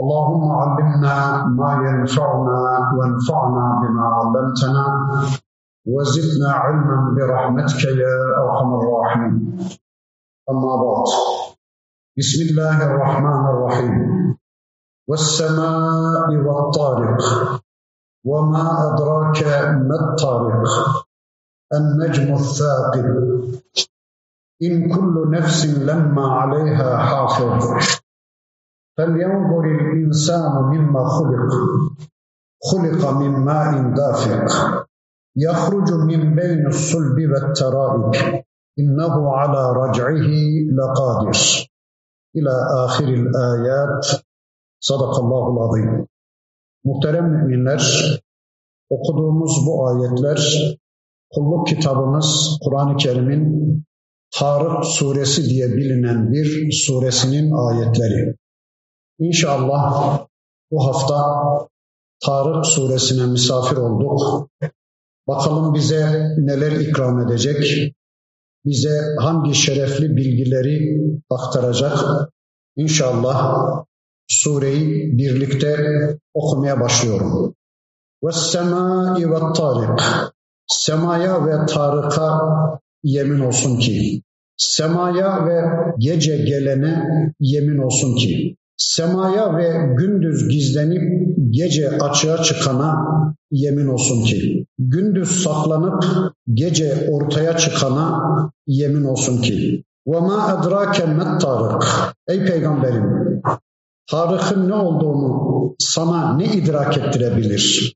اللهم علمنا ما ينفعنا وانفعنا بما علمتنا وزدنا علما برحمتك يا أرحم الراحمين. أما بعد بسم الله الرحمن الرحيم. والسماء والطارق وما أدراك ما الطارق؟ النجم الثاقب. إن كل نفس لما عليها حافظ. فلينظر الإنسان مما خلق خلق من ماء دافق يخرج من بين الصلب والترائب إنه على رجعه لقادر إلى آخر الآيات صدق الله العظيم Muhterem müminler, okuduğumuz bu ayetler kulluk kitabımız Kur'an-ı Kerim'in Tarık suresi diye bilinen bir suresinin ayetleri. İnşallah bu hafta Tarık suresine misafir olduk. Bakalım bize neler ikram edecek, bize hangi şerefli bilgileri aktaracak. İnşallah sureyi birlikte okumaya başlıyorum. Ve semai ve tarik. Semaya ve tarika yemin olsun ki. Semaya ve gece gelene yemin olsun ki semaya ve gündüz gizlenip gece açığa çıkana yemin olsun ki, gündüz saklanıp gece ortaya çıkana yemin olsun ki, وَمَا اَدْرَاكَ مَا Tarık. Ey peygamberim, Tarık'ın ne olduğunu sana ne idrak ettirebilir?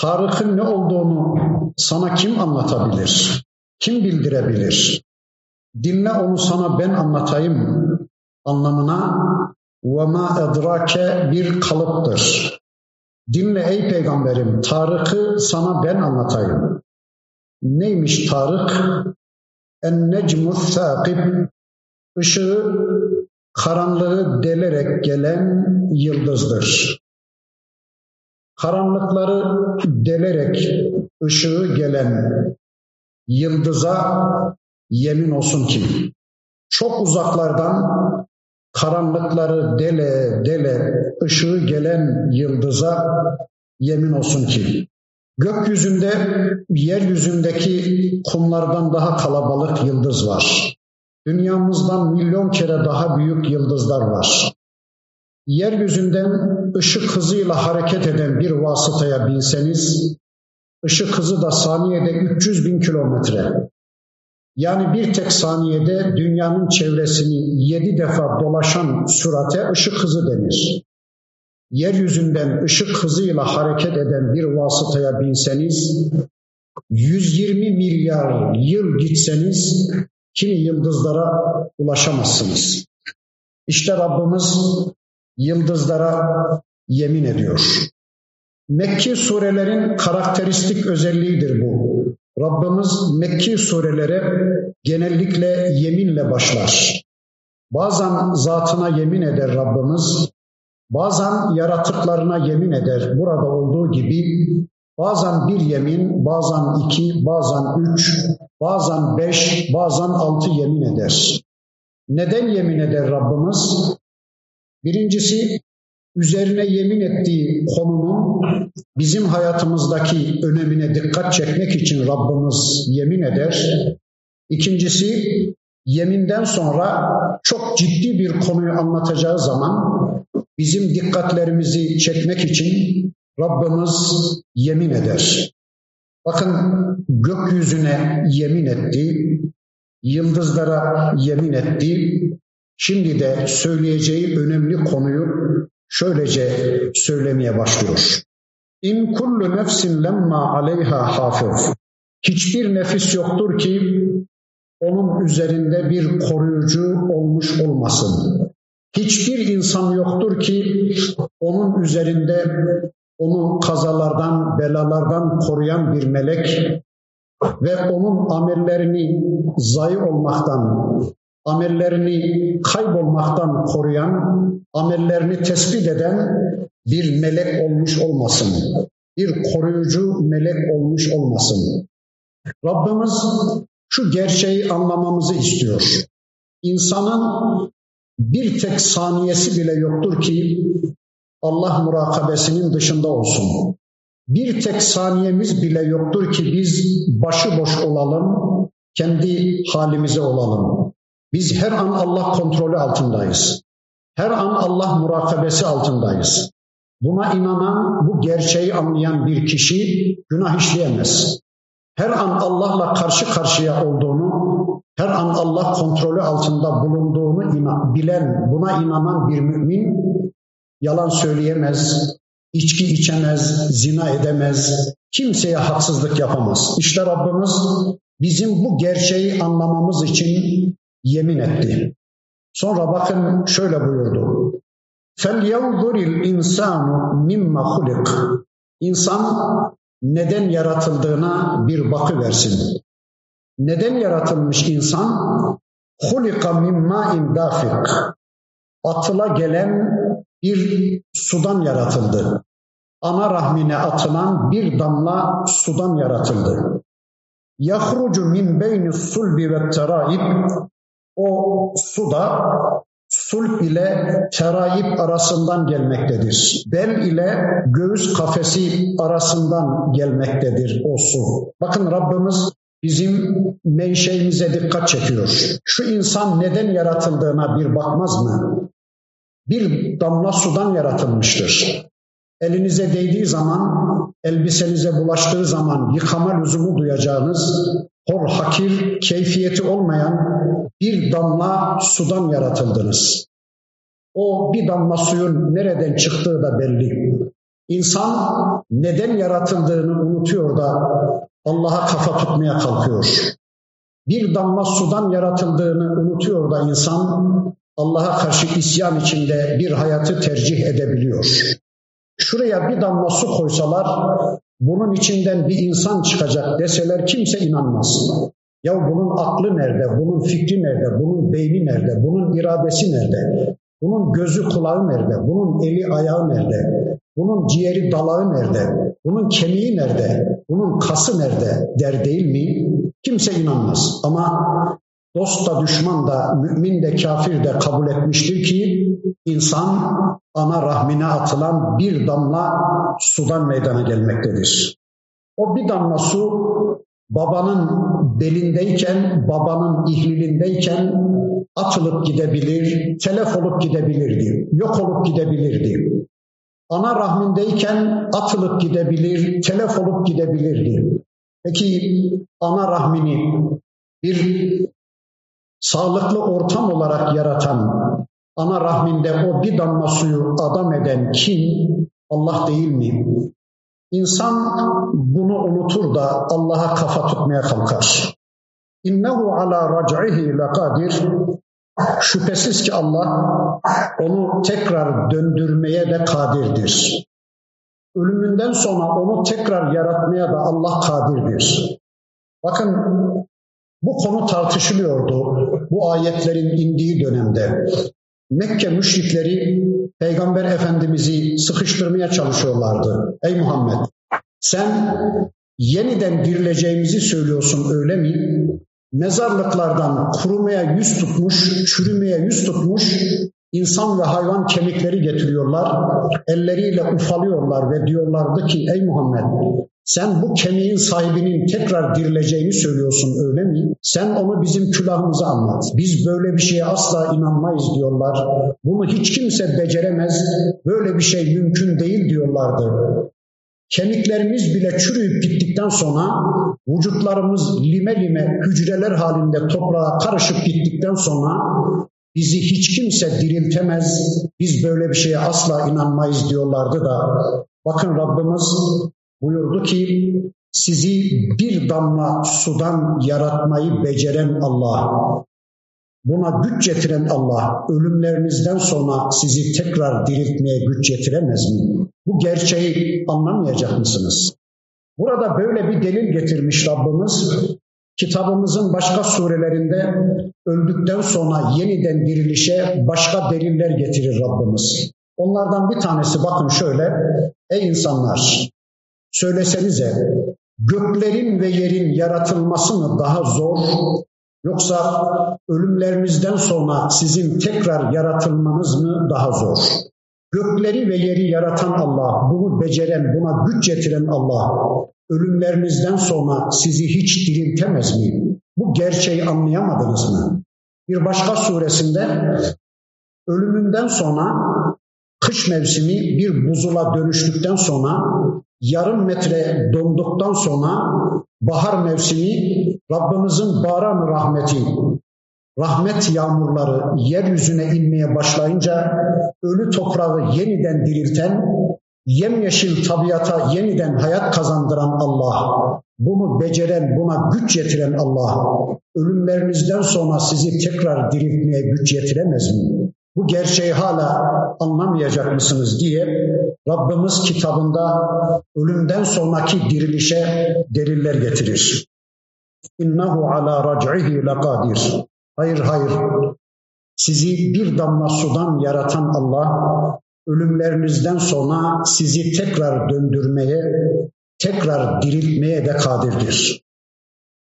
Tarık'ın ne olduğunu sana kim anlatabilir? Kim bildirebilir? Dinle onu sana ben anlatayım anlamına ve ma edrake bir kalıptır. Dinle ey peygamberim, Tarık'ı sana ben anlatayım. Neymiş Tarık? En necmu thâkib, ışığı karanlığı delerek gelen yıldızdır. Karanlıkları delerek ışığı gelen yıldıza yemin olsun ki çok uzaklardan karanlıkları dele dele ışığı gelen yıldıza yemin olsun ki gökyüzünde yeryüzündeki kumlardan daha kalabalık yıldız var. Dünyamızdan milyon kere daha büyük yıldızlar var. Yeryüzünden ışık hızıyla hareket eden bir vasıtaya binseniz, ışık hızı da saniyede 300 bin kilometre. Yani bir tek saniyede dünyanın çevresini yedi defa dolaşan sürate ışık hızı denir. Yeryüzünden ışık hızıyla hareket eden bir vasıtaya binseniz, 120 milyar yıl gitseniz kimi yıldızlara ulaşamazsınız. İşte Rabbimiz yıldızlara yemin ediyor. Mekki surelerin karakteristik özelliğidir bu. Rabbimiz Mekki surelere genellikle yeminle başlar. Bazen zatına yemin eder Rabbimiz, bazen yaratıklarına yemin eder. Burada olduğu gibi bazen bir yemin, bazen iki, bazen üç, bazen beş, bazen altı yemin eder. Neden yemin eder Rabbimiz? Birincisi üzerine yemin ettiği konunun bizim hayatımızdaki önemine dikkat çekmek için Rabbimiz yemin eder. İkincisi yeminden sonra çok ciddi bir konuyu anlatacağı zaman bizim dikkatlerimizi çekmek için Rabbimiz yemin eder. Bakın gökyüzüne yemin etti, yıldızlara yemin etti. Şimdi de söyleyeceği önemli konuyu şöylece söylemeye başlıyor. İn kullu nefsin lemma aleyha hafız. Hiçbir nefis yoktur ki onun üzerinde bir koruyucu olmuş olmasın. Hiçbir insan yoktur ki onun üzerinde onu kazalardan, belalardan koruyan bir melek ve onun amellerini zayi olmaktan, amellerini kaybolmaktan koruyan, amellerini tespit eden bir melek olmuş olmasın. Bir koruyucu melek olmuş olmasın. Rabbimiz şu gerçeği anlamamızı istiyor. İnsanın bir tek saniyesi bile yoktur ki Allah murakabesinin dışında olsun. Bir tek saniyemiz bile yoktur ki biz başıboş olalım, kendi halimize olalım. Biz her an Allah kontrolü altındayız. Her an Allah murakabesi altındayız. Buna inanan, bu gerçeği anlayan bir kişi günah işleyemez. Her an Allah'la karşı karşıya olduğunu, her an Allah kontrolü altında bulunduğunu bilen, buna inanan bir mümin yalan söyleyemez, içki içemez, zina edemez, kimseye haksızlık yapamaz. İşte Rabbimiz bizim bu gerçeği anlamamız için yemin etti. Sonra bakın şöyle buyurdu. فَلْيَوْضُرِ الْاِنْسَانُ مِمَّ خُلِقٍ İnsan neden yaratıldığına bir bakı versin. Neden yaratılmış insan? Hulika min ma'in dafik. Atıla gelen bir sudan yaratıldı. Ana rahmine atılan bir damla sudan yaratıldı. Yahrucu min beyni sulbi ve o suda sulp ile teraib arasından gelmektedir. Bel ile göğüs kafesi arasından gelmektedir o su. Bakın Rabbimiz bizim menşeimize dikkat çekiyor. Şu insan neden yaratıldığına bir bakmaz mı? bir damla sudan yaratılmıştır. Elinize değdiği zaman, elbisenize bulaştığı zaman yıkama lüzumu duyacağınız hor hakir, keyfiyeti olmayan bir damla sudan yaratıldınız. O bir damla suyun nereden çıktığı da belli. İnsan neden yaratıldığını unutuyor da Allah'a kafa tutmaya kalkıyor. Bir damla sudan yaratıldığını unutuyor da insan Allah'a karşı isyan içinde bir hayatı tercih edebiliyor. Şuraya bir damla su koysalar bunun içinden bir insan çıkacak deseler kimse inanmaz. Ya bunun aklı nerede, bunun fikri nerede, bunun beyni nerede, bunun iradesi nerede, bunun gözü kulağı nerede, bunun eli ayağı nerede, bunun ciğeri dalağı nerede, bunun kemiği nerede, bunun kası nerede der değil mi? Kimse inanmaz. Ama dost da düşman da mümin de kafir de kabul etmiştir ki insan ana rahmine atılan bir damla sudan meydana gelmektedir. O bir damla su babanın belindeyken, babanın ihlilindeyken atılıp gidebilir, telef olup gidebilirdi, yok olup gidebilirdi. Ana rahmindeyken atılıp gidebilir, telef olup gidebilirdi. Peki ana rahmini bir sağlıklı ortam olarak yaratan, ana rahminde o bir damla suyu adam eden kim? Allah değil mi? İnsan bunu unutur da Allah'a kafa tutmaya kalkar. İnnehu ala rac'ihi lekadir. Şüphesiz ki Allah onu tekrar döndürmeye de kadirdir. Ölümünden sonra onu tekrar yaratmaya da Allah kadirdir. Bakın bu konu tartışılıyordu bu ayetlerin indiği dönemde. Mekke müşrikleri Peygamber Efendimiz'i sıkıştırmaya çalışıyorlardı. Ey Muhammed sen yeniden dirileceğimizi söylüyorsun öyle mi? Mezarlıklardan kurumaya yüz tutmuş, çürümeye yüz tutmuş insan ve hayvan kemikleri getiriyorlar. Elleriyle ufalıyorlar ve diyorlardı ki ey Muhammed sen bu kemiğin sahibinin tekrar dirileceğini söylüyorsun öyle mi? Sen onu bizim külahımıza anlat. Biz böyle bir şeye asla inanmayız diyorlar. Bunu hiç kimse beceremez. Böyle bir şey mümkün değil diyorlardı. Kemiklerimiz bile çürüyüp gittikten sonra vücutlarımız lime lime hücreler halinde toprağa karışıp gittikten sonra bizi hiç kimse diriltemez. Biz böyle bir şeye asla inanmayız diyorlardı da bakın Rabbimiz buyurdu ki sizi bir damla sudan yaratmayı beceren Allah, buna güç getiren Allah, ölümlerinizden sonra sizi tekrar diriltmeye güç getiremez mi? Bu gerçeği anlamayacak mısınız? Burada böyle bir delil getirmiş Rabbimiz. Kitabımızın başka surelerinde öldükten sonra yeniden dirilişe başka deliller getirir Rabbimiz. Onlardan bir tanesi bakın şöyle. Ey insanlar söylesenize göklerin ve yerin yaratılması mı daha zor yoksa ölümlerinizden sonra sizin tekrar yaratılmanız mı daha zor? Gökleri ve yeri yaratan Allah, bunu beceren, buna güç getiren Allah, ölümlerinizden sonra sizi hiç diriltemez mi? Bu gerçeği anlayamadınız mı? Bir başka suresinde ölümünden sonra kış mevsimi bir buzula dönüştükten sonra yarım metre donduktan sonra bahar mevsimi Rabbimizin baran rahmeti, rahmet yağmurları yeryüzüne inmeye başlayınca ölü toprağı yeniden dirilten, yemyeşil tabiata yeniden hayat kazandıran Allah, bunu beceren, buna güç yetiren Allah, ölümlerinizden sonra sizi tekrar diriltmeye güç yetiremez mi? bu gerçeği hala anlamayacak mısınız diye Rabbimiz kitabında ölümden sonraki dirilişe deliller getirir. İnnehu ala rac'ihi lekadir. Hayır hayır. Sizi bir damla sudan yaratan Allah ölümlerinizden sonra sizi tekrar döndürmeye, tekrar diriltmeye de kadirdir.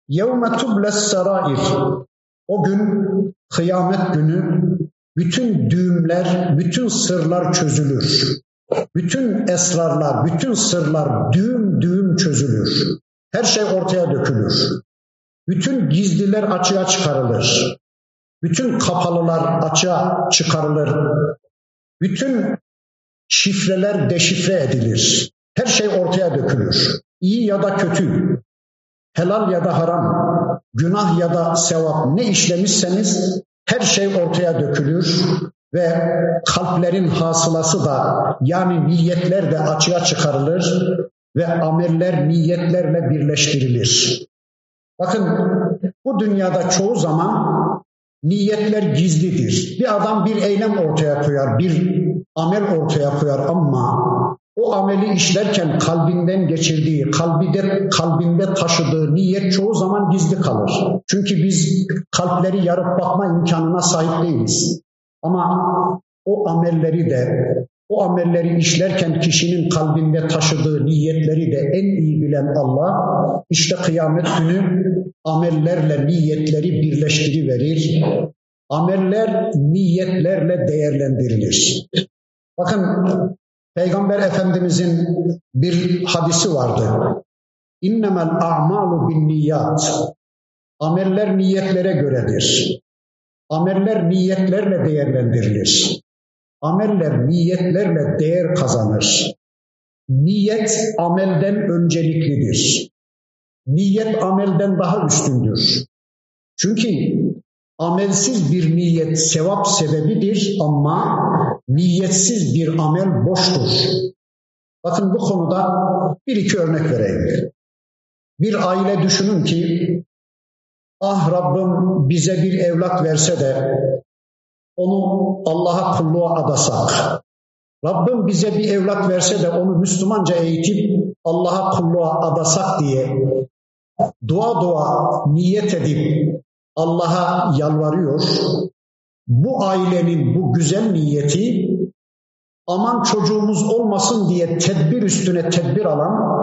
Yevme tubles sarair. O gün kıyamet günü bütün düğümler, bütün sırlar çözülür. Bütün esrarlar, bütün sırlar düğüm düğüm çözülür. Her şey ortaya dökülür. Bütün gizliler açığa çıkarılır. Bütün kapalılar açığa çıkarılır. Bütün şifreler deşifre edilir. Her şey ortaya dökülür. İyi ya da kötü, helal ya da haram, günah ya da sevap ne işlemişseniz her şey ortaya dökülür ve kalplerin hasılası da yani niyetler de açığa çıkarılır ve ameller niyetlerle birleştirilir. Bakın bu dünyada çoğu zaman niyetler gizlidir. Bir adam bir eylem ortaya koyar, bir amel ortaya koyar ama o ameli işlerken kalbinden geçirdiği, kalbinde, kalbinde taşıdığı niyet çoğu zaman gizli kalır. Çünkü biz kalpleri yarıp bakma imkanına sahip değiliz. Ama o amelleri de, o amelleri işlerken kişinin kalbinde taşıdığı niyetleri de en iyi bilen Allah, işte kıyamet günü amellerle niyetleri birleştiriverir. Ameller niyetlerle değerlendirilir. Bakın Peygamber Efendimizin bir hadisi vardı. İnnemel a'malu bin niyat. Ameller niyetlere göredir. Ameller niyetlerle değerlendirilir. Ameller niyetlerle değer kazanır. Niyet amelden önceliklidir. Niyet amelden daha üstündür. Çünkü amelsiz bir niyet sevap sebebidir ama niyetsiz bir amel boştur. Bakın bu konuda bir iki örnek vereyim. Bir aile düşünün ki ah Rabbim bize bir evlat verse de onu Allah'a kulluğa adasak. Rabbim bize bir evlat verse de onu Müslümanca eğitip Allah'a kulluğa adasak diye dua dua niyet edip Allah'a yalvarıyor. Bu ailenin bu güzel niyeti aman çocuğumuz olmasın diye tedbir üstüne tedbir alan,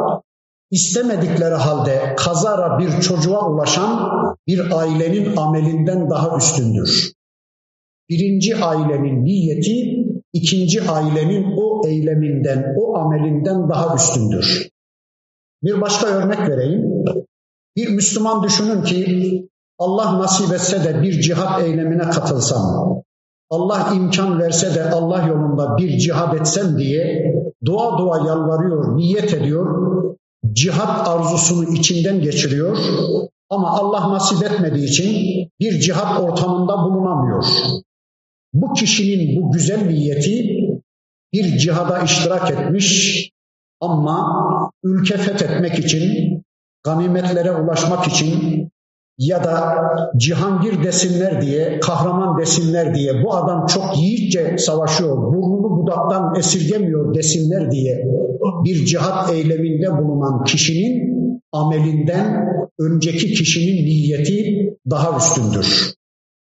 istemedikleri halde kazara bir çocuğa ulaşan bir ailenin amelinden daha üstündür. Birinci ailenin niyeti ikinci ailenin o eyleminden, o amelinden daha üstündür. Bir başka örnek vereyim. Bir Müslüman düşünün ki Allah nasip etse de bir cihat eylemine katılsam, Allah imkan verse de Allah yolunda bir cihad etsem diye dua dua yalvarıyor, niyet ediyor, cihat arzusunu içinden geçiriyor ama Allah nasip etmediği için bir cihat ortamında bulunamıyor. Bu kişinin bu güzel niyeti bir cihada iştirak etmiş ama ülke fethetmek için, ganimetlere ulaşmak için, ya da Cihangir desinler diye, kahraman desinler diye, bu adam çok yiğitçe savaşıyor, burnunu budaktan esirgemiyor desinler diye bir cihat eyleminde bulunan kişinin amelinden önceki kişinin niyeti daha üstündür.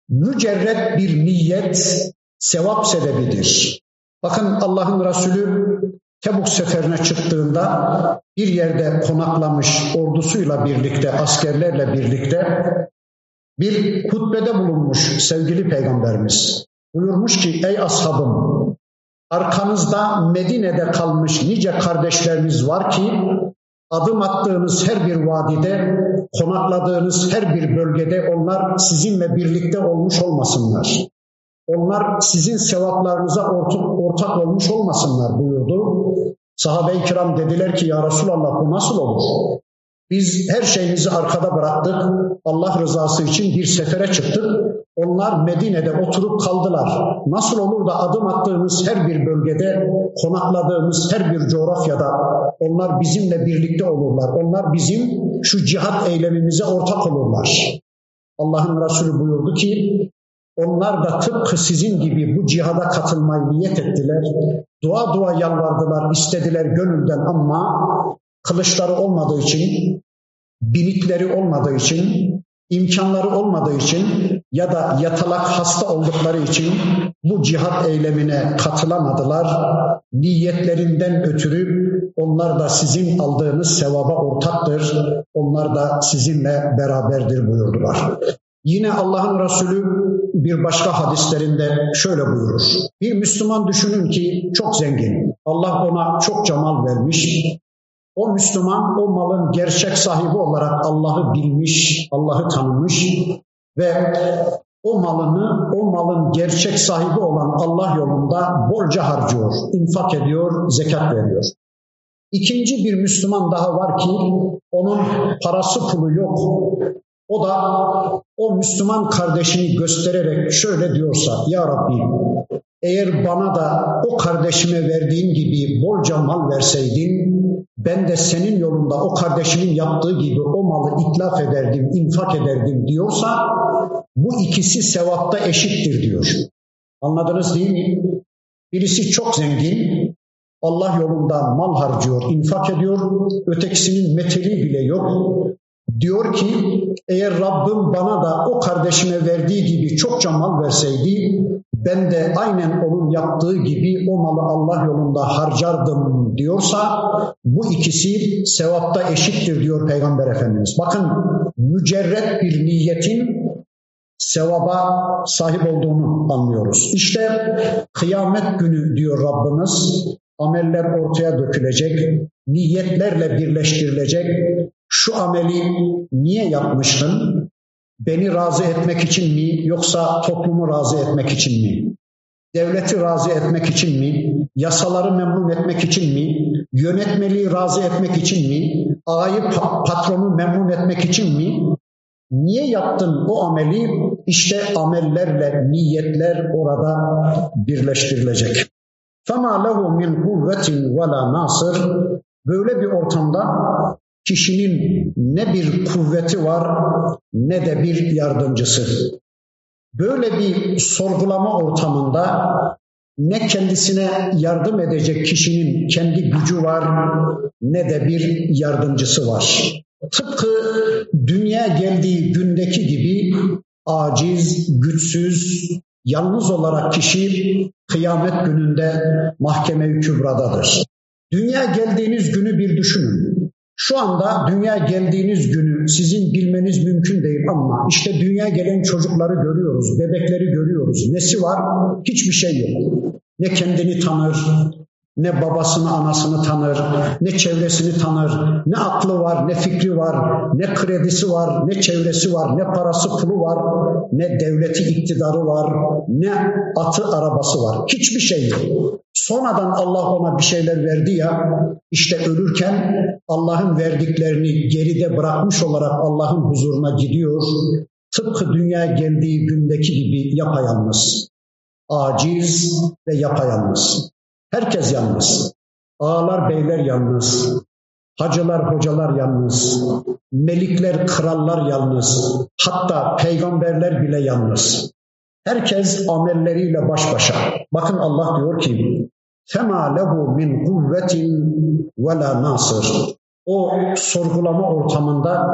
Mücerret bir niyet sevap sebebidir. Bakın Allah'ın Resulü Tebuk seferine çıktığında bir yerde konaklamış ordusuyla birlikte, askerlerle birlikte bir hutbede bulunmuş sevgili peygamberimiz. Buyurmuş ki ey ashabım arkanızda Medine'de kalmış nice kardeşleriniz var ki adım attığınız her bir vadide, konakladığınız her bir bölgede onlar sizinle birlikte olmuş olmasınlar. Onlar sizin sevaplarınıza ortak, ortak olmuş olmasınlar buyurdu. Sahabe-i kiram dediler ki ya Resulallah bu nasıl olur? Biz her şeyimizi arkada bıraktık. Allah rızası için bir sefere çıktık. Onlar Medine'de oturup kaldılar. Nasıl olur da adım attığımız her bir bölgede, konakladığımız her bir coğrafyada onlar bizimle birlikte olurlar. Onlar bizim şu cihat eylemimize ortak olurlar. Allah'ın Resulü buyurdu ki onlar da tıpkı sizin gibi bu cihada katılmayı niyet ettiler. Dua dua yalvardılar, istediler gönülden ama kılıçları olmadığı için, binikleri olmadığı için, imkanları olmadığı için ya da yatalak hasta oldukları için bu cihat eylemine katılamadılar. Niyetlerinden ötürü onlar da sizin aldığınız sevaba ortaktır. Onlar da sizinle beraberdir buyurdular. Yine Allah'ın Resulü bir başka hadislerinde şöyle buyurur. Bir Müslüman düşünün ki çok zengin. Allah ona çok cemal vermiş. O Müslüman o malın gerçek sahibi olarak Allah'ı bilmiş, Allah'ı tanımış ve o malını, o malın gerçek sahibi olan Allah yolunda bolca harcıyor, infak ediyor, zekat veriyor. İkinci bir Müslüman daha var ki onun parası pulu yok. O da o Müslüman kardeşini göstererek şöyle diyorsa, Ya Rabbi eğer bana da o kardeşime verdiğin gibi bolca mal verseydin, ben de senin yolunda o kardeşimin yaptığı gibi o malı itlaf ederdim, infak ederdim diyorsa, bu ikisi sevapta eşittir diyor. Anladınız değil mi? Birisi çok zengin, Allah yolunda mal harcıyor, infak ediyor. Ötekisinin meteli bile yok. Diyor ki eğer Rabbim bana da o kardeşime verdiği gibi çokça mal verseydi ben de aynen onun yaptığı gibi o malı Allah yolunda harcardım diyorsa bu ikisi sevapta eşittir diyor Peygamber Efendimiz. Bakın mücerret bir niyetin sevaba sahip olduğunu anlıyoruz. İşte kıyamet günü diyor Rabbimiz ameller ortaya dökülecek, niyetlerle birleştirilecek, şu ameli niye yapmıştın? Beni razı etmek için mi yoksa toplumu razı etmek için mi? Devleti razı etmek için mi? Yasaları memnun etmek için mi? Yönetmeliği razı etmek için mi? Ağayı patronu memnun etmek için mi? Niye yaptın o ameli? İşte amellerle niyetler orada birleştirilecek. فَمَا لَهُ مِنْ قُوَّةٍ وَلَا نَاصِرٍ Böyle bir ortamda kişinin ne bir kuvveti var ne de bir yardımcısı. Böyle bir sorgulama ortamında ne kendisine yardım edecek kişinin kendi gücü var ne de bir yardımcısı var. Tıpkı dünya geldiği gündeki gibi aciz, güçsüz, yalnız olarak kişi kıyamet gününde mahkeme-i kübradadır. Dünya geldiğiniz günü bir düşünün. Şu anda dünya geldiğiniz günü sizin bilmeniz mümkün değil ama işte dünya gelen çocukları görüyoruz, bebekleri görüyoruz. Nesi var? Hiçbir şey yok. Ne kendini tanır, ne babasını anasını tanır, ne çevresini tanır, ne aklı var, ne fikri var, ne kredisi var, ne çevresi var, ne parası pulu var, ne devleti iktidarı var, ne atı arabası var. Hiçbir şey yok. Sonradan Allah ona bir şeyler verdi ya, işte ölürken Allah'ın verdiklerini geride bırakmış olarak Allah'ın huzuruna gidiyor. Tıpkı dünya geldiği gündeki gibi yapayalnız, aciz ve yapayalnız. Herkes yalnız. Ağalar beyler yalnız. Hacılar, hocalar yalnız, melikler, krallar yalnız, hatta peygamberler bile yalnız. Herkes amelleriyle baş başa. Bakın Allah diyor ki, فَمَا لَهُ مِنْ قُوَّةٍ وَلَا نَاصِرٍ o sorgulama ortamında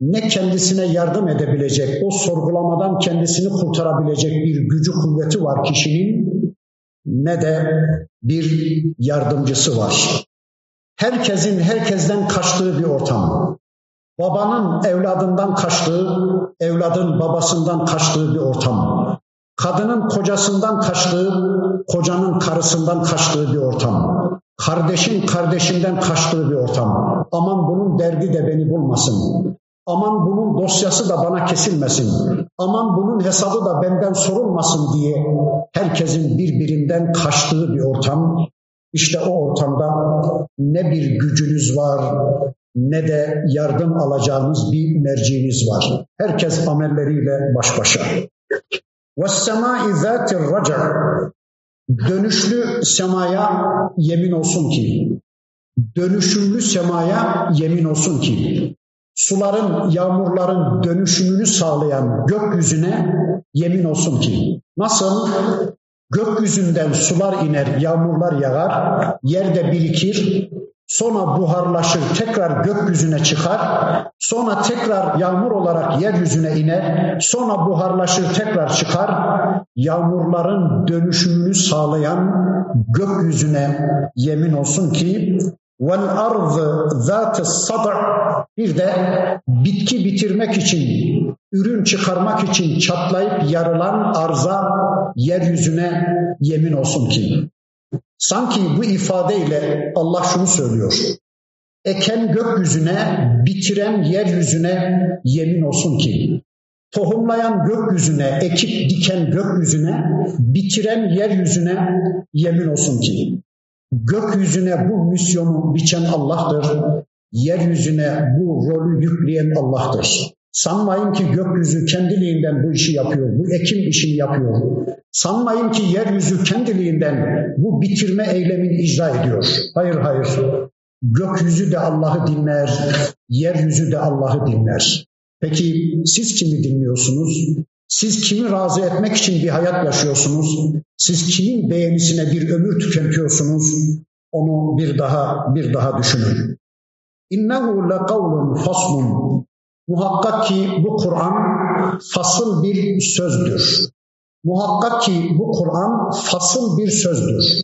ne kendisine yardım edebilecek, o sorgulamadan kendisini kurtarabilecek bir gücü kuvveti var kişinin ne de bir yardımcısı var. Herkesin herkesten kaçtığı bir ortam. Babanın evladından kaçtığı, evladın babasından kaçtığı bir ortam. Kadının kocasından kaçtığı, kocanın karısından kaçtığı bir ortam. Kardeşin kardeşinden kaçtığı bir ortam. Aman bunun derdi de beni bulmasın. Aman bunun dosyası da bana kesilmesin. Aman bunun hesabı da benden sorulmasın diye herkesin birbirinden kaçtığı bir ortam. İşte o ortamda ne bir gücünüz var ne de yardım alacağınız bir merciğiniz var. Herkes amelleriyle baş başa. وَالسَّمَاءِ ذَاتِ الرَّجَعِ Dönüşlü semaya yemin olsun ki, dönüşümlü semaya yemin olsun ki, suların, yağmurların dönüşümünü sağlayan gökyüzüne yemin olsun ki, nasıl gökyüzünden sular iner, yağmurlar yağar, yerde birikir, sonra buharlaşır, tekrar gökyüzüne çıkar, sonra tekrar yağmur olarak yeryüzüne iner, sonra buharlaşır, tekrar çıkar. Yağmurların dönüşümünü sağlayan gökyüzüne yemin olsun ki vel ardı zat sad bir de bitki bitirmek için, ürün çıkarmak için çatlayıp yarılan arza yeryüzüne yemin olsun ki Sanki bu ifadeyle Allah şunu söylüyor. Eken gökyüzüne, bitiren yeryüzüne yemin olsun ki, tohumlayan gökyüzüne, ekip diken gökyüzüne, bitiren yeryüzüne yemin olsun ki, gökyüzüne bu misyonu biçen Allah'tır, yeryüzüne bu rolü yükleyen Allah'tır. Sanmayın ki gökyüzü kendiliğinden bu işi yapıyor, bu ekim işini yapıyor. Sanmayın ki yeryüzü kendiliğinden bu bitirme eylemini icra ediyor. Hayır hayır. Gökyüzü de Allah'ı dinler, yeryüzü de Allah'ı dinler. Peki siz kimi dinliyorsunuz? Siz kimi razı etmek için bir hayat yaşıyorsunuz? Siz kimin beğenisine bir ömür tüketiyorsunuz? Onu bir daha bir daha düşünün. İnnehu lekavlun faslun. Muhakkak ki bu Kur'an fasıl bir sözdür. Muhakkak ki bu Kur'an fasıl bir sözdür.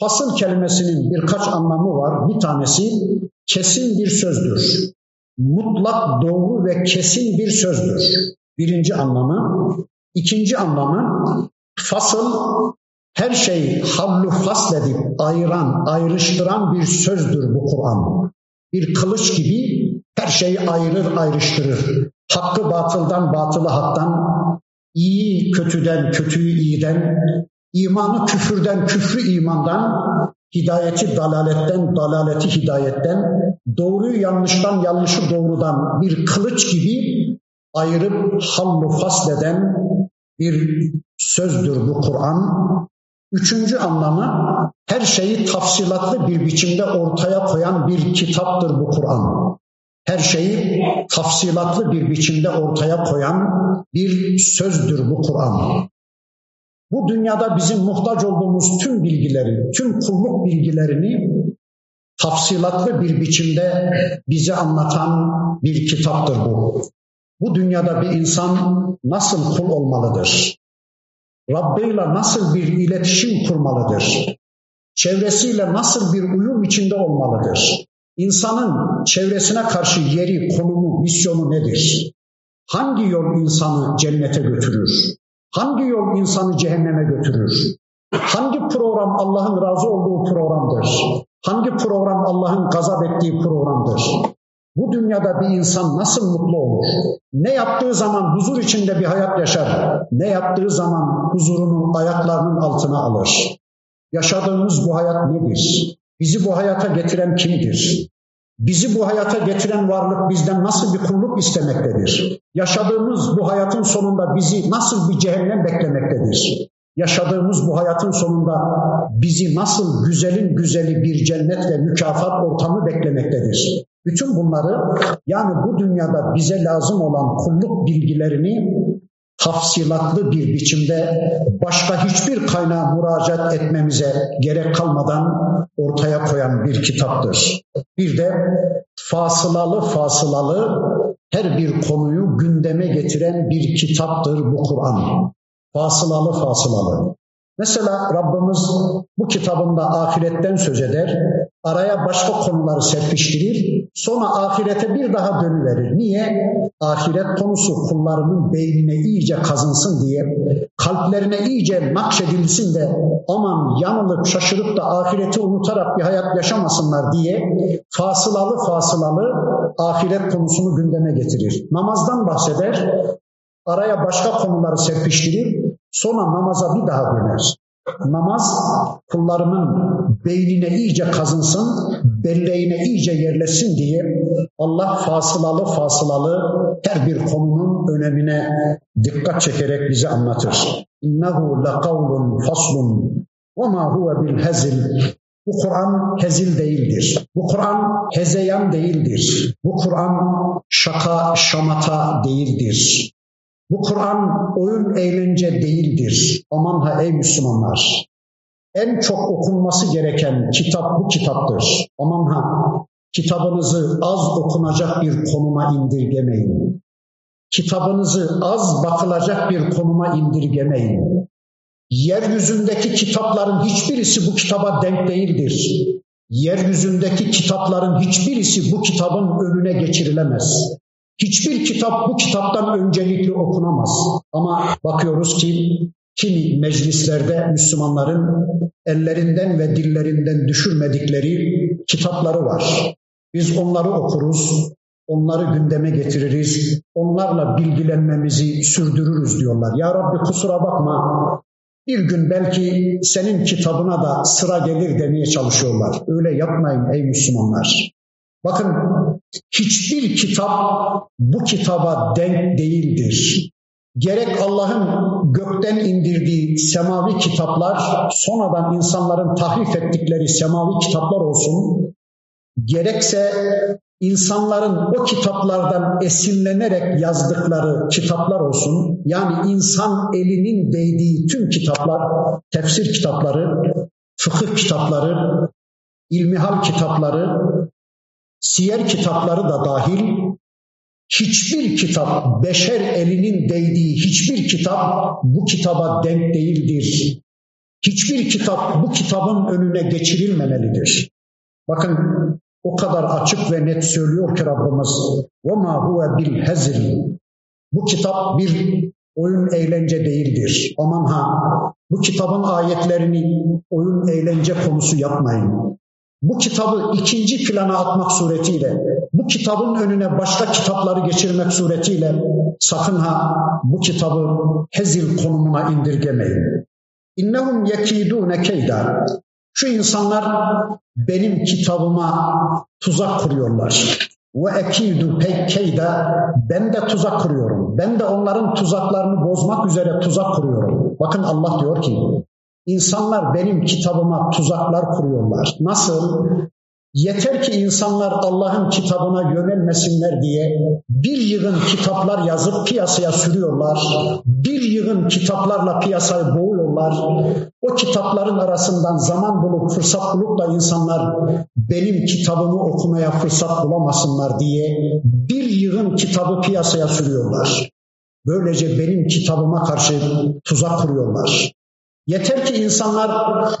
Fasıl kelimesinin birkaç anlamı var. Bir tanesi kesin bir sözdür. Mutlak doğru ve kesin bir sözdür. Birinci anlamı. İkinci anlamı fasıl her şeyi havlu fasledip ayıran, ayrıştıran bir sözdür bu Kur'an. Bir kılıç gibi her şeyi ayırır, ayrıştırır. Hakkı batıldan, batılı haktan, iyi kötüden, kötüyü iyiden, imanı küfürden, küfrü imandan, hidayeti dalaletten, dalaleti hidayetten, doğruyu yanlıştan, yanlışı doğrudan bir kılıç gibi ayırıp hallu fasleden bir sözdür bu Kur'an. Üçüncü anlamı her şeyi tafsilatlı bir biçimde ortaya koyan bir kitaptır bu Kur'an her şeyi tafsilatlı bir biçimde ortaya koyan bir sözdür bu Kur'an. Bu dünyada bizim muhtaç olduğumuz tüm bilgileri, tüm kulluk bilgilerini tafsilatlı bir biçimde bize anlatan bir kitaptır bu. Bu dünyada bir insan nasıl kul olmalıdır? Rabbiyle nasıl bir iletişim kurmalıdır? Çevresiyle nasıl bir uyum içinde olmalıdır? İnsanın çevresine karşı yeri, konumu, misyonu nedir? Hangi yol insanı cennete götürür? Hangi yol insanı cehenneme götürür? Hangi program Allah'ın razı olduğu programdır? Hangi program Allah'ın gazap ettiği programdır? Bu dünyada bir insan nasıl mutlu olur? Ne yaptığı zaman huzur içinde bir hayat yaşar. Ne yaptığı zaman huzurunun ayaklarının altına alır. Yaşadığımız bu hayat nedir? Bizi bu hayata getiren kimdir? Bizi bu hayata getiren varlık bizden nasıl bir kulluk istemektedir? Yaşadığımız bu hayatın sonunda bizi nasıl bir cehennem beklemektedir? yaşadığımız bu hayatın sonunda bizi nasıl güzelin güzeli bir cennet ve mükafat ortamı beklemektedir. Bütün bunları yani bu dünyada bize lazım olan kulluk bilgilerini tafsilatlı bir biçimde başka hiçbir kaynağa müracaat etmemize gerek kalmadan ortaya koyan bir kitaptır. Bir de fasılalı fasılalı her bir konuyu gündeme getiren bir kitaptır bu Kur'an. Fasılalı fasılalı. Mesela Rabbimiz bu kitabında ahiretten söz eder, araya başka konuları serpiştirir, sonra ahirete bir daha dönüverir. Niye? Ahiret konusu kullarının beynine iyice kazınsın diye, kalplerine iyice nakşedilsin de aman yanılıp şaşırıp da ahireti unutarak bir hayat yaşamasınlar diye fasılalı fasılalı ahiret konusunu gündeme getirir. Namazdan bahseder, araya başka konuları serpiştirir, Sonra namaza bir daha döner. Namaz kullarının beynine iyice kazınsın, belleğine iyice yerleşsin diye Allah fasılalı fasılalı her bir konunun önemine dikkat çekerek bize anlatır. İnnehu lekavlun faslun ve ma huve bil hezil. Bu Kur'an hezil değildir. Bu Kur'an hezeyan değildir. Bu Kur'an şaka şamata değildir. Bu Kur'an oyun eğlence değildir. Aman ha ey Müslümanlar. En çok okunması gereken kitap bu kitaptır. Aman ha kitabınızı az okunacak bir konuma indirgemeyin. Kitabınızı az bakılacak bir konuma indirgemeyin. Yeryüzündeki kitapların hiçbirisi bu kitaba denk değildir. Yeryüzündeki kitapların hiçbirisi bu kitabın önüne geçirilemez. Hiçbir kitap bu kitaptan öncelikli okunamaz. Ama bakıyoruz ki kimi meclislerde Müslümanların ellerinden ve dillerinden düşürmedikleri kitapları var. Biz onları okuruz, onları gündeme getiririz, onlarla bilgilenmemizi sürdürürüz diyorlar. Ya Rabbi kusura bakma, bir gün belki senin kitabına da sıra gelir demeye çalışıyorlar. Öyle yapmayın ey Müslümanlar. Bakın hiçbir kitap bu kitaba denk değildir. Gerek Allah'ın gökten indirdiği semavi kitaplar, sonradan insanların tahrif ettikleri semavi kitaplar olsun, gerekse insanların o kitaplardan esinlenerek yazdıkları kitaplar olsun, yani insan elinin değdiği tüm kitaplar, tefsir kitapları, fıkıh kitapları, ilmihal kitapları, siyer kitapları da dahil hiçbir kitap, beşer elinin değdiği hiçbir kitap bu kitaba denk değildir. Hiçbir kitap bu kitabın önüne geçirilmemelidir. Bakın o kadar açık ve net söylüyor ki Rabbimiz وَمَا هُوَ بِالْهَزِلِ Bu kitap bir oyun eğlence değildir. Aman ha bu kitabın ayetlerini oyun eğlence konusu yapmayın bu kitabı ikinci plana atmak suretiyle, bu kitabın önüne başka kitapları geçirmek suretiyle sakın ha bu kitabı hezil konumuna indirgemeyin. İnnehum yekidune keyda. Şu insanlar benim kitabıma tuzak kuruyorlar. Ve ekidu keyda ben de tuzak kuruyorum. Ben de onların tuzaklarını bozmak üzere tuzak kuruyorum. Bakın Allah diyor ki İnsanlar benim kitabıma tuzaklar kuruyorlar. Nasıl? Yeter ki insanlar Allah'ın kitabına yönelmesinler diye bir yığın kitaplar yazıp piyasaya sürüyorlar. Bir yığın kitaplarla piyasayı boğuyorlar. O kitapların arasından zaman bulup fırsat bulup da insanlar benim kitabımı okumaya fırsat bulamasınlar diye bir yığın kitabı piyasaya sürüyorlar. Böylece benim kitabıma karşı tuzak kuruyorlar. Yeter ki insanlar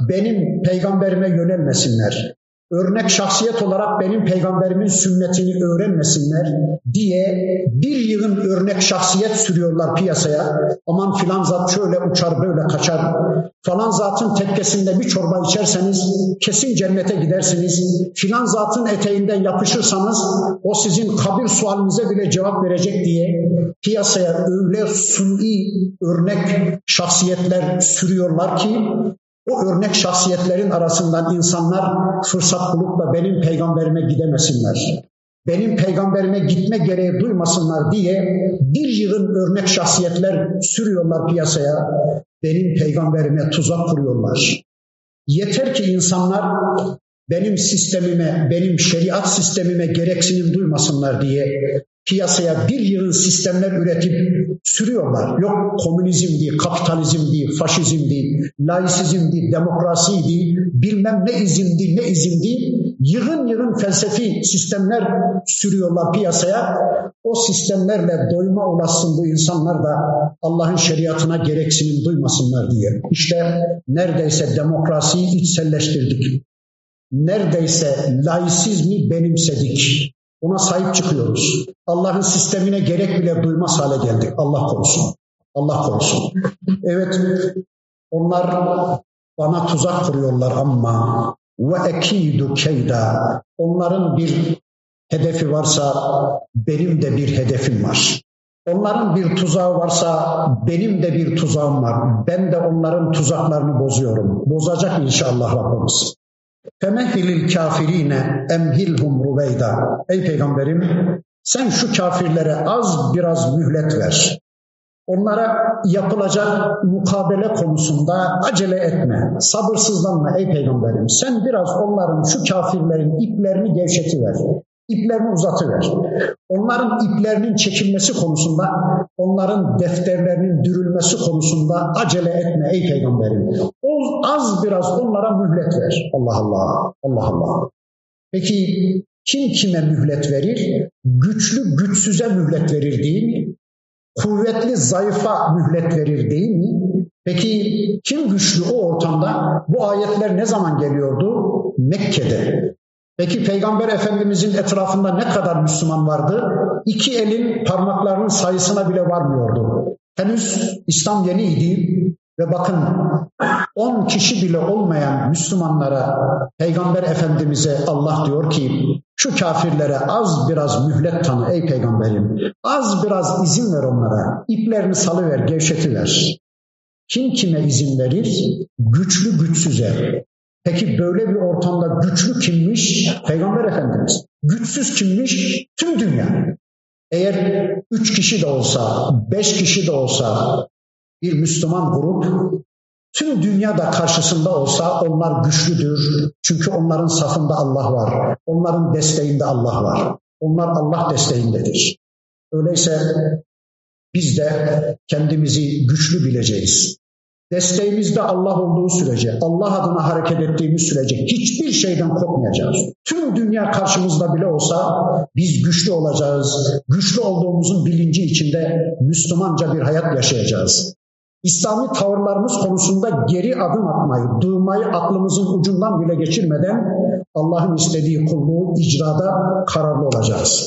benim peygamberime yönelmesinler. Örnek şahsiyet olarak benim peygamberimin sünnetini öğrenmesinler diye bir yığın örnek şahsiyet sürüyorlar piyasaya. Aman filan zat şöyle uçar böyle kaçar. Falan zatın tekkesinde bir çorba içerseniz kesin cennete gidersiniz. Filan zatın eteğinden yapışırsanız o sizin kabir sualinize bile cevap verecek diye piyasaya öyle suni örnek şahsiyetler sürüyorlar ki o örnek şahsiyetlerin arasından insanlar fırsat bulup da benim peygamberime gidemesinler. Benim peygamberime gitme gereği duymasınlar diye bir yığın örnek şahsiyetler sürüyorlar piyasaya. benim peygamberime tuzak kuruyorlar. Yeter ki insanlar benim sistemime, benim şeriat sistemime gereksinim duymasınlar diye piyasaya bir yığın sistemler üretip sürüyorlar. Yok komünizm değil, kapitalizm değil, faşizm değil, laisizm değil, demokrasi değil, bilmem ne izim değil, ne izim değil. Yığın yığın felsefi sistemler sürüyorlar piyasaya. O sistemlerle doyma olasın bu insanlar da Allah'ın şeriatına gereksinim duymasınlar diye. İşte neredeyse demokrasiyi içselleştirdik. Neredeyse laisizmi benimsedik. Ona sahip çıkıyoruz. Allah'ın sistemine gerek bile duymaz hale geldik. Allah korusun. Allah korusun. Evet, onlar bana tuzak kuruyorlar ama ve ekidu keyda. Onların bir hedefi varsa benim de bir hedefim var. Onların bir tuzağı varsa benim de bir tuzağım var. Ben de onların tuzaklarını bozuyorum. Bozacak inşallah Rabbimiz. Femehilil kafirine emhilhum rubeyda. Ey peygamberim sen şu kafirlere az biraz mühlet ver. Onlara yapılacak mukabele konusunda acele etme, sabırsızlanma ey peygamberim. Sen biraz onların şu kafirlerin iplerini gevşetiver iplerini uzatıver. Onların iplerinin çekilmesi konusunda, onların defterlerinin dürülmesi konusunda acele etme ey peygamberim. O az biraz onlara mühlet ver. Allah Allah, Allah Allah. Peki kim kime mühlet verir? Güçlü güçsüze mühlet verir değil mi? Kuvvetli zayıfa mühlet verir değil mi? Peki kim güçlü o ortamda? Bu ayetler ne zaman geliyordu? Mekke'de. Peki Peygamber Efendimizin etrafında ne kadar Müslüman vardı? İki elin parmaklarının sayısına bile varmıyordu. Henüz İslam yeniydi ve bakın 10 kişi bile olmayan Müslümanlara Peygamber Efendimiz'e Allah diyor ki şu kafirlere az biraz mühlet tanı ey peygamberim. Az biraz izin ver onlara. İplerini salıver, gevşetiver. Kim kime izin verir? Güçlü güçsüze. Peki böyle bir ortamda güçlü kimmiş? Peygamber Efendimiz. Güçsüz kimmiş? Tüm dünya. Eğer üç kişi de olsa, beş kişi de olsa bir Müslüman grup tüm dünyada karşısında olsa onlar güçlüdür. Çünkü onların safında Allah var. Onların desteğinde Allah var. Onlar Allah desteğindedir. Öyleyse biz de kendimizi güçlü bileceğiz. Desteğimizde Allah olduğu sürece, Allah adına hareket ettiğimiz sürece hiçbir şeyden korkmayacağız. Tüm dünya karşımızda bile olsa biz güçlü olacağız. Güçlü olduğumuzun bilinci içinde Müslümanca bir hayat yaşayacağız. İslami tavırlarımız konusunda geri adım atmayı, durmayı aklımızın ucundan bile geçirmeden Allah'ın istediği kulluğu icrada kararlı olacağız.